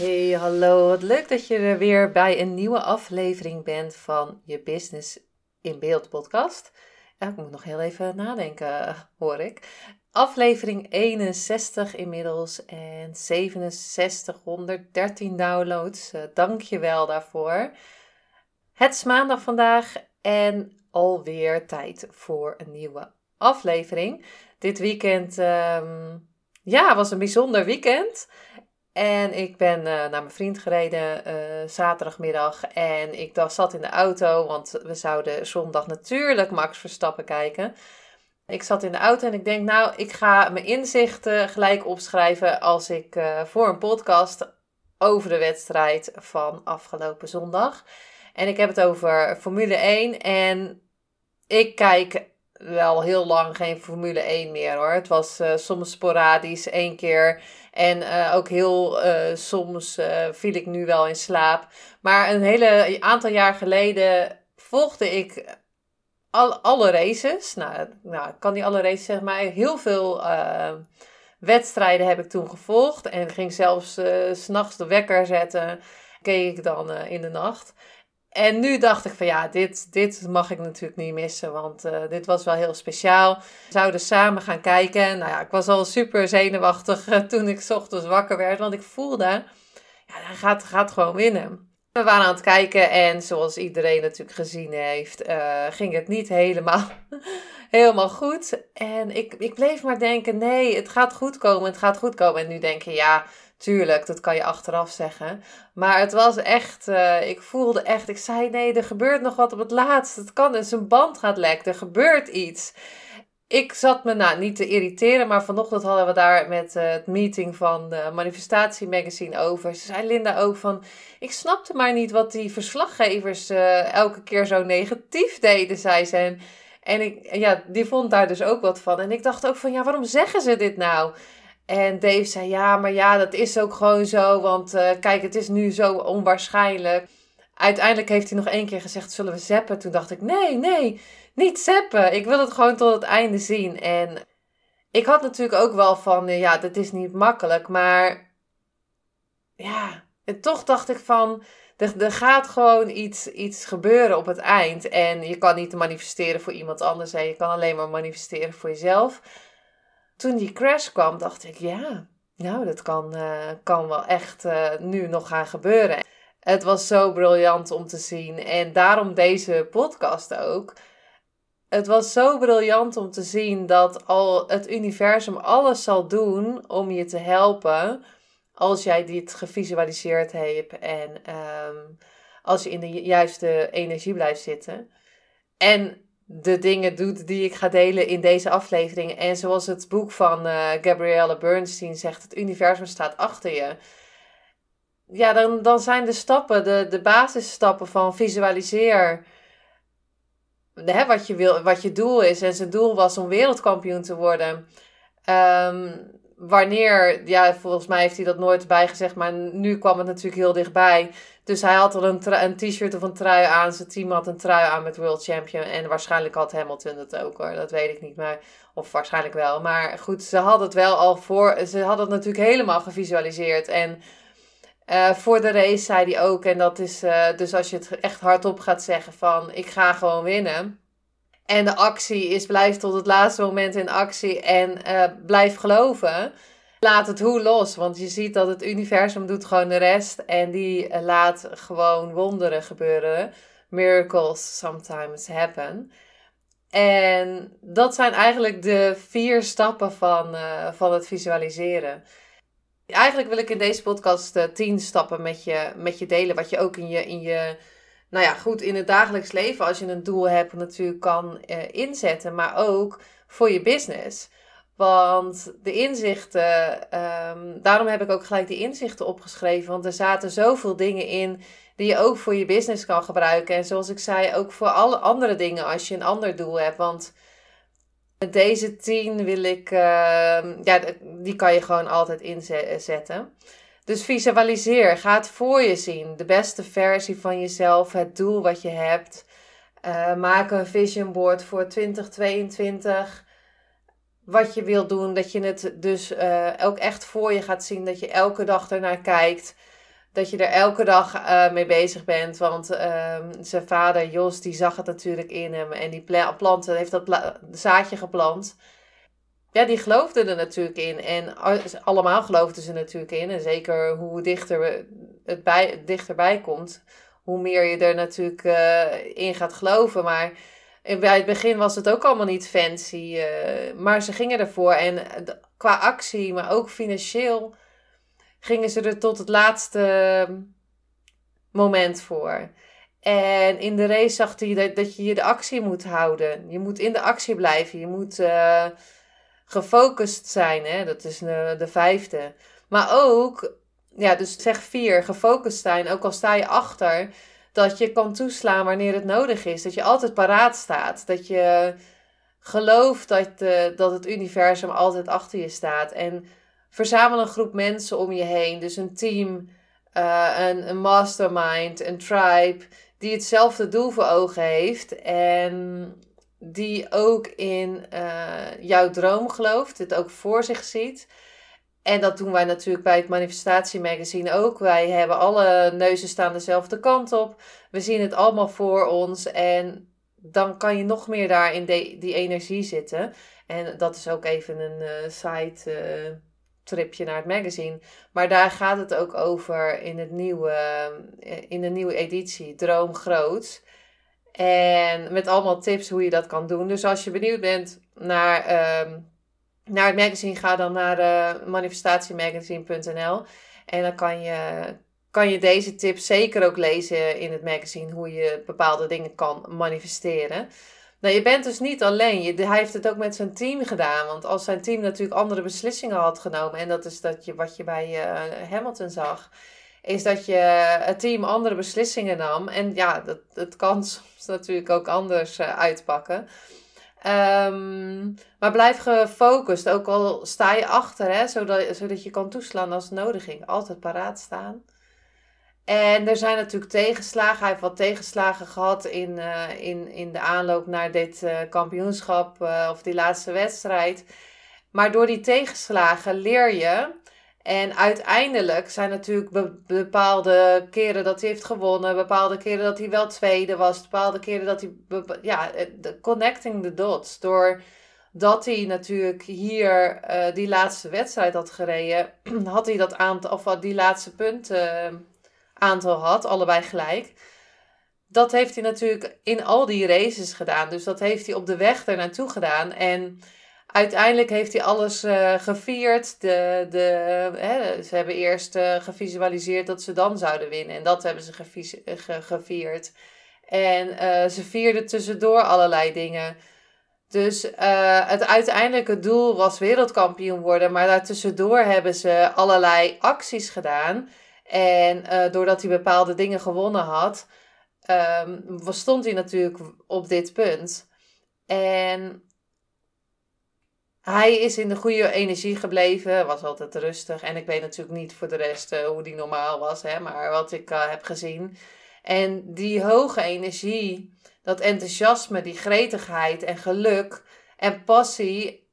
Hey, hallo. Wat leuk dat je er weer bij een nieuwe aflevering bent van je Business in Beeld podcast. ik moet nog heel even nadenken, hoor ik. Aflevering 61 inmiddels en 6713 downloads. Uh, Dank je wel daarvoor. Het is maandag vandaag en alweer tijd voor een nieuwe aflevering. Dit weekend um, ja, was een bijzonder weekend. En ik ben uh, naar mijn vriend gereden uh, zaterdagmiddag. En ik dacht, zat in de auto, want we zouden zondag natuurlijk Max Verstappen kijken. Ik zat in de auto en ik denk, nou, ik ga mijn inzichten gelijk opschrijven als ik uh, voor een podcast over de wedstrijd van afgelopen zondag. En ik heb het over Formule 1. En ik kijk wel heel lang geen Formule 1 meer hoor. Het was soms sporadisch, één keer en uh, ook heel uh, soms viel ik nu wel in slaap. Maar een hele aantal jaar geleden volgde ik al, alle races. Nou, nou, ik kan niet alle races zeggen, maar heel veel wedstrijden heb ik toen gevolgd. En ging zelfs s s'nachts de wekker zetten. Keek ik dan in de nacht. En nu dacht ik van ja, dit, dit mag ik natuurlijk niet missen, want uh, dit was wel heel speciaal. We zouden samen gaan kijken. Nou ja, ik was al super zenuwachtig uh, toen ik ochtends wakker werd, want ik voelde, ja, gaat, gaat gewoon winnen. We waren aan het kijken en zoals iedereen natuurlijk gezien heeft, uh, ging het niet helemaal, helemaal goed. En ik, ik bleef maar denken, nee, het gaat goed komen, het gaat goed komen. En nu denk je, ja, Tuurlijk, dat kan je achteraf zeggen. Maar het was echt, uh, ik voelde echt, ik zei nee, er gebeurt nog wat op het laatst. Het kan, dus een band gaat lek, er gebeurt iets. Ik zat me nou niet te irriteren, maar vanochtend hadden we daar met uh, het meeting van de Manifestatie Magazine over. Ze zei Linda ook van, ik snapte maar niet wat die verslaggevers uh, elke keer zo negatief deden, zei ze. En, en ik, ja, die vond daar dus ook wat van. En ik dacht ook van, ja, waarom zeggen ze dit nou? En Dave zei, ja, maar ja, dat is ook gewoon zo, want uh, kijk, het is nu zo onwaarschijnlijk. Uiteindelijk heeft hij nog één keer gezegd, zullen we zeppen? Toen dacht ik, nee, nee, niet zeppen. Ik wil het gewoon tot het einde zien. En ik had natuurlijk ook wel van, uh, ja, dat is niet makkelijk, maar ja, en toch dacht ik van, er, gaat gewoon iets, iets gebeuren op het eind. En je kan niet manifesteren voor iemand anders, en je kan alleen maar manifesteren voor jezelf toen die crash kwam, dacht ik, ja, nou, dat kan, uh, kan wel echt uh, nu nog gaan gebeuren. Het was zo briljant om te zien. En daarom deze podcast ook. Het was zo briljant om te zien dat al het universum alles zal doen om je te helpen. Als jij dit gevisualiseerd hebt en um, als je in de juiste energie blijft zitten. En de dingen doet die ik ga delen in deze aflevering. En zoals het boek van uh, Gabrielle Bernstein zegt, het universum staat achter je. Ja, dan, dan zijn de stappen, de, de basisstappen van visualiseer hè, wat, je wil, wat je doel is. En zijn doel was om wereldkampioen te worden. Um, wanneer, ja, volgens mij heeft hij dat nooit bijgezegd, maar nu kwam het natuurlijk heel dichtbij. Dus hij had al een, t-shirt of een trui aan. Zijn team had een trui aan met World Champion. En waarschijnlijk had Hamilton het ook hoor. Dat weet ik niet. Maar, of waarschijnlijk wel. Maar goed, ze hadden het wel al voor. Ze hadden het natuurlijk helemaal gevisualiseerd. En uh, voor de race zei hij ook. En dat is uh, dus als je het echt hardop gaat zeggen van ik ga gewoon winnen. En de actie is blijf tot het laatste moment in actie en uh, blijf geloven. Laat het hoe los, want je ziet dat het universum doet gewoon de rest en die uh, laat gewoon wonderen gebeuren. Miracles sometimes happen. En dat zijn eigenlijk de vier stappen van, uh, van het visualiseren. Eigenlijk wil ik in deze podcast tien stappen met je, met je delen, wat je ook in je, in je nou ja, goed in het dagelijks leven, als je een doel hebt, natuurlijk kan uh, inzetten, maar ook voor je business. Want de inzichten, ehm, daarom heb ik ook gelijk die inzichten opgeschreven. Want er zaten zoveel dingen in die je ook voor je business kan gebruiken. En zoals ik zei, ook voor alle andere dingen als je een ander doel hebt. Want met deze tien wil ik, ehm, ja, die kan je gewoon altijd inzetten. Dus visualiseer, ga het voor je zien. De beste versie van jezelf, het doel wat je hebt. Uh, maak een vision board voor 2022. Wat je wilt doen, dat je het dus uh, ook echt voor je gaat zien. Dat je elke dag ernaar kijkt. Dat je er elke dag uh, mee bezig bent. Want ehm, zijn vader Jos, die zag het natuurlijk in hem. En die planten, heeft dat zaadje geplant ja, die geloofden er natuurlijk in. En allemaal geloofden ze natuurlijk in. En zeker hoe dichter het bij, dichterbij komt, hoe meer je er natuurlijk uh, in gaat geloven. Maar bij het begin was het ook allemaal niet fancy. Uh, maar ze gingen ervoor. En qua actie, maar ook financieel, gingen ze er tot het laatste moment voor. En in de race zag hij dat, dat je je de actie moet houden. Je moet in de actie blijven. Je moet. Gefocust zijn, hè? dat is de, de vijfde. Maar ook, ja, dus zeg vier, gefocust zijn, ook al sta je achter, dat je kan toeslaan wanneer het nodig is. Dat je altijd paraat staat. Dat je gelooft dat, uh, dat het universum altijd achter je staat. En verzamel een groep mensen om je heen. Dus een team, uh, een, een mastermind, een tribe, die hetzelfde doel voor ogen heeft. En die ook in uh, jouw droom gelooft, het ook voor zich ziet. En dat doen wij natuurlijk bij het Manifestatie Magazine ook. Wij hebben alle neuzen staan dezelfde kant op. We zien het allemaal voor ons. En dan kan je nog meer daar in die energie zitten. En dat is ook even een uh, side uh, tripje naar het magazine. Maar daar gaat het ook over in, het nieuwe, in de nieuwe editie, Droom Groot. En met allemaal tips hoe je dat kan doen. Dus als je benieuwd bent naar, ehm, naar het magazine, ga dan naar uh, manifestatiemagazine.nl. En dan kan je, kan je deze tips zeker ook lezen in het magazine. Hoe je bepaalde dingen kan manifesteren. Nou, je bent dus niet alleen. Hij heeft het ook met zijn team gedaan. Want als zijn team natuurlijk andere beslissingen had genomen. En dat is dat je, wat je bij uh, Hamilton zag is dat je het team andere beslissingen nam. En ja, dat, dat kan soms natuurlijk ook anders uh, uitpakken. Um, maar blijf gefocust, ook al sta je achter, hè, zodat, zodat je kan toeslaan als nodig Altijd paraat staan. En er zijn natuurlijk tegenslagen. Hij heeft wat tegenslagen gehad in, uh, in, in de aanloop naar dit uh, kampioenschap of die laatste wedstrijd. Maar door die tegenslagen leer je en uiteindelijk zijn natuurlijk bepaalde keren dat hij heeft gewonnen, bepaalde keren dat hij wel tweede was, bepaalde keren dat hij, ja, de connecting the dots. Doordat hij natuurlijk hier uh, die laatste wedstrijd had gereden, had hij dat aantal, of die laatste punten aantal had, allebei gelijk. Dat heeft hij natuurlijk in al die races gedaan. Dus dat heeft hij op de weg er naartoe gedaan. En uiteindelijk heeft hij alles uh, gevierd. De, de, hè, ze hebben eerst uh, gevisualiseerd dat ze dan zouden winnen. En dat hebben ze ge gevierd. En ze vierden tussendoor allerlei dingen. Dus het uiteindelijke doel was wereldkampioen worden. Maar daartussendoor hebben ze allerlei acties gedaan. En doordat hij bepaalde dingen gewonnen had, um, stond hij natuurlijk op dit punt. En hij is in de goede energie gebleven, was altijd rustig. En ik weet natuurlijk niet voor de rest uh, hoe die normaal was, hè, maar wat ik uh, heb gezien. En die hoge energie, dat enthousiasme, die gretigheid en geluk en passie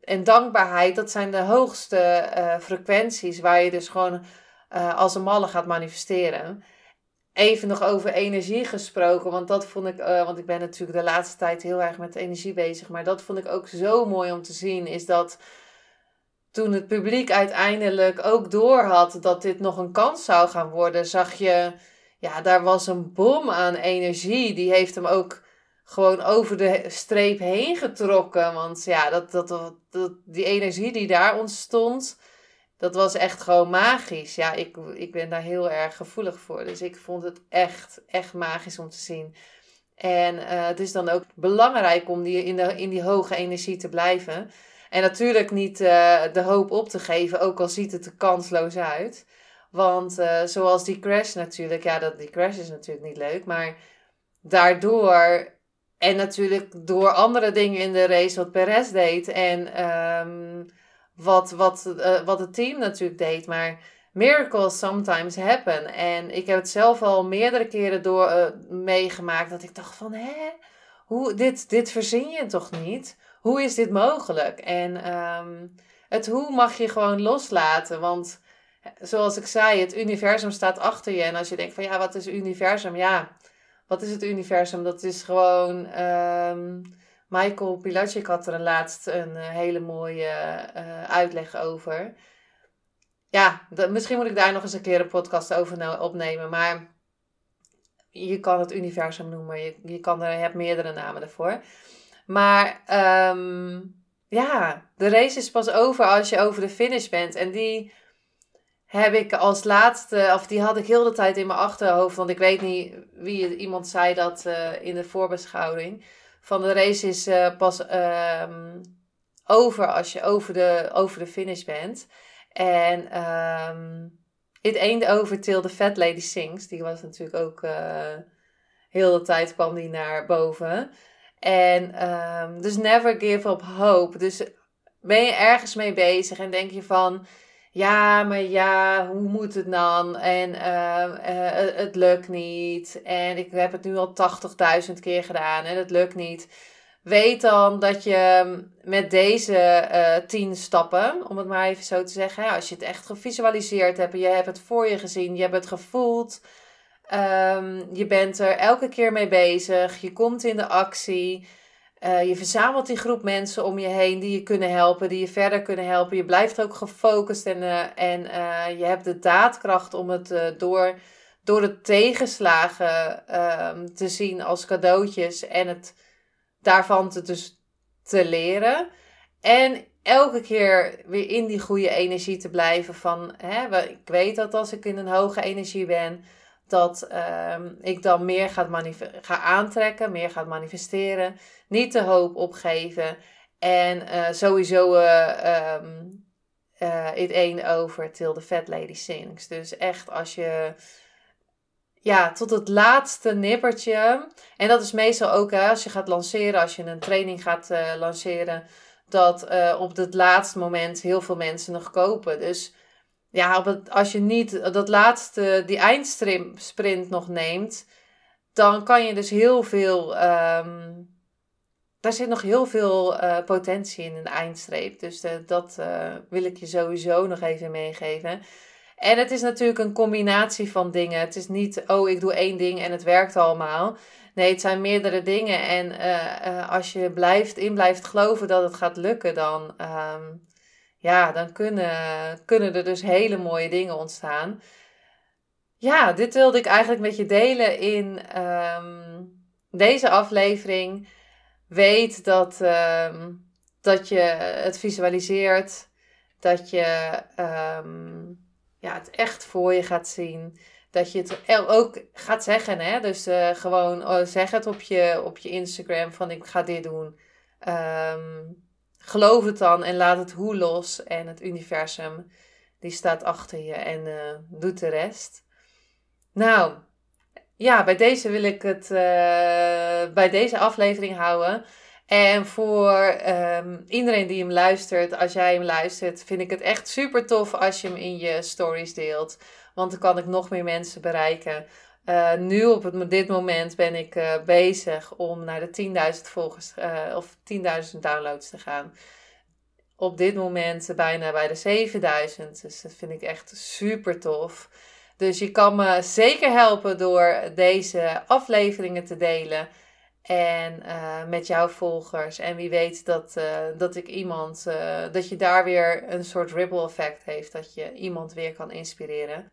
en dankbaarheid, dat zijn de hoogste uh, frequenties waar je dus gewoon als een malle gaat manifesteren. Even nog over energie gesproken, want dat vond ik, uh, want ik ben natuurlijk de laatste tijd heel erg met energie bezig, maar dat vond ik ook zo mooi om te zien, is dat toen het publiek uiteindelijk ook doorhad dat dit nog een kans zou gaan worden, zag je, ja, daar was een bom aan energie. Die heeft hem ook gewoon over de streep heen getrokken. Want ja, dat, dat, dat, die energie die daar ontstond, dat was echt gewoon magisch. Ja, ik, ik ben daar heel erg gevoelig voor. Dus ik vond het echt, echt magisch om te zien. En uh, het is dan ook belangrijk om die, in, de, in die hoge energie te blijven. En natuurlijk niet uh, de hoop op te geven, ook al ziet het er kansloos uit. Want uh, zoals die crash natuurlijk, ja, dat, die crash is natuurlijk niet leuk. Maar daardoor, en natuurlijk door andere dingen in de race, wat Perez deed. En um, wat, wat, uh, wat het team natuurlijk deed. Maar miracles sometimes happen. En ik heb het zelf al meerdere keren door uh, meegemaakt dat ik dacht van, hè, hoe, dit, dit verzin je toch niet? Hoe is dit mogelijk? En um, het hoe mag je gewoon loslaten, want zoals ik zei, het universum staat achter je. En als je denkt van, ja, wat is universum? Ja, wat is het universum? Dat is gewoon... Um, Michael Pilacic had er laatst een uh, hele mooie uh, uitleg over ja, misschien moet ik daar nog eens een keer een podcast over opnemen. Maar je kan het universum noemen. Je, je, kan er, hebt meerdere namen ervoor. Maar um, ja, de race is pas over als je over de finish bent. En die heb ik als laatste, of die had ik heel de tijd in mijn achterhoofd. Want ik weet niet wie iemand zei dat uh, in de voorbeschouwing. Van de race is uh, pas um, over als je over de, over de finish bent. En um, It Ain't Over Till the Fat Lady Sings. Die was natuurlijk ook uh, heel de tijd kwam die naar boven. En um, dus never give up hope. Dus ben je ergens mee bezig en denk je van... Ja, maar ja, hoe moet het dan? En uh, uh, het lukt niet. En ik heb het nu al 80.000 keer gedaan en het lukt niet. Weet dan dat je met deze uh, tien stappen, om het maar even zo te zeggen, als je het echt gevisualiseerd hebt, je hebt het voor je gezien, je hebt het gevoeld, um, je bent er elke keer mee bezig, je komt in de actie, uh, je verzamelt die groep mensen om je heen die je kunnen helpen, die je verder kunnen helpen. Je blijft ook gefocust en, uh, en je hebt de daadkracht om het door, door de tegenslagen ehm, te zien als cadeautjes en het daarvan te, dus te leren. En elke keer weer in die goede energie te blijven van, hè, ik weet dat als ik in een hoge energie ben, dat um, ik dan meer ga, ga aantrekken, meer gaat manifesteren, niet de hoop opgeven en uh, sowieso uh, um, it ain't over till the fat lady sings. Dus echt als je ja, tot het laatste nippertje. En dat is meestal ook als je gaat lanceren, als je een training gaat lanceren, dat op het laatste moment heel veel mensen nog kopen. Dus ja, als je niet dat laatste, die eindsprint nog neemt, dan kan je dus heel veel. Um, daar zit nog heel veel uh, potentie in, de eindstreep. Dus dat wil ik je sowieso nog even meegeven. En het is natuurlijk een combinatie van dingen. Het is niet, oh, ik doe één ding en het werkt allemaal. Nee, het zijn meerdere dingen. En als je blijft, in blijft geloven dat het gaat lukken, dan, um, ja, dan kunnen, kunnen er dus hele mooie dingen ontstaan. Ja, dit wilde ik eigenlijk met je delen in um, deze aflevering. Weet dat, um, dat je het visualiseert. Dat je ja, het echt voor je gaat zien. Dat je het ook gaat zeggen. Hè? Dus uh, gewoon oh, zeg het op je, op je Instagram van ik ga dit doen. Geloof het dan en laat het hoe los. En het universum die staat achter je en uh, doet de rest. Nou, ja, bij deze wil ik het uh, bij deze aflevering houden. En voor um, iedereen die hem luistert, als jij hem luistert, vind ik het echt super tof als je hem in je stories deelt. Want dan kan ik nog meer mensen bereiken. Uh, nu op dit moment ben ik uh, bezig om naar de 10.000 volgers uh, of 10.000 downloads te gaan. Op dit moment bijna bij de 7.000. Dus dat vind ik echt super tof. Dus je kan me zeker helpen door deze afleveringen te delen. En met jouw volgers. En wie weet dat, dat ik iemand, dat je daar weer een soort ripple effect heeft. Dat je iemand weer kan inspireren.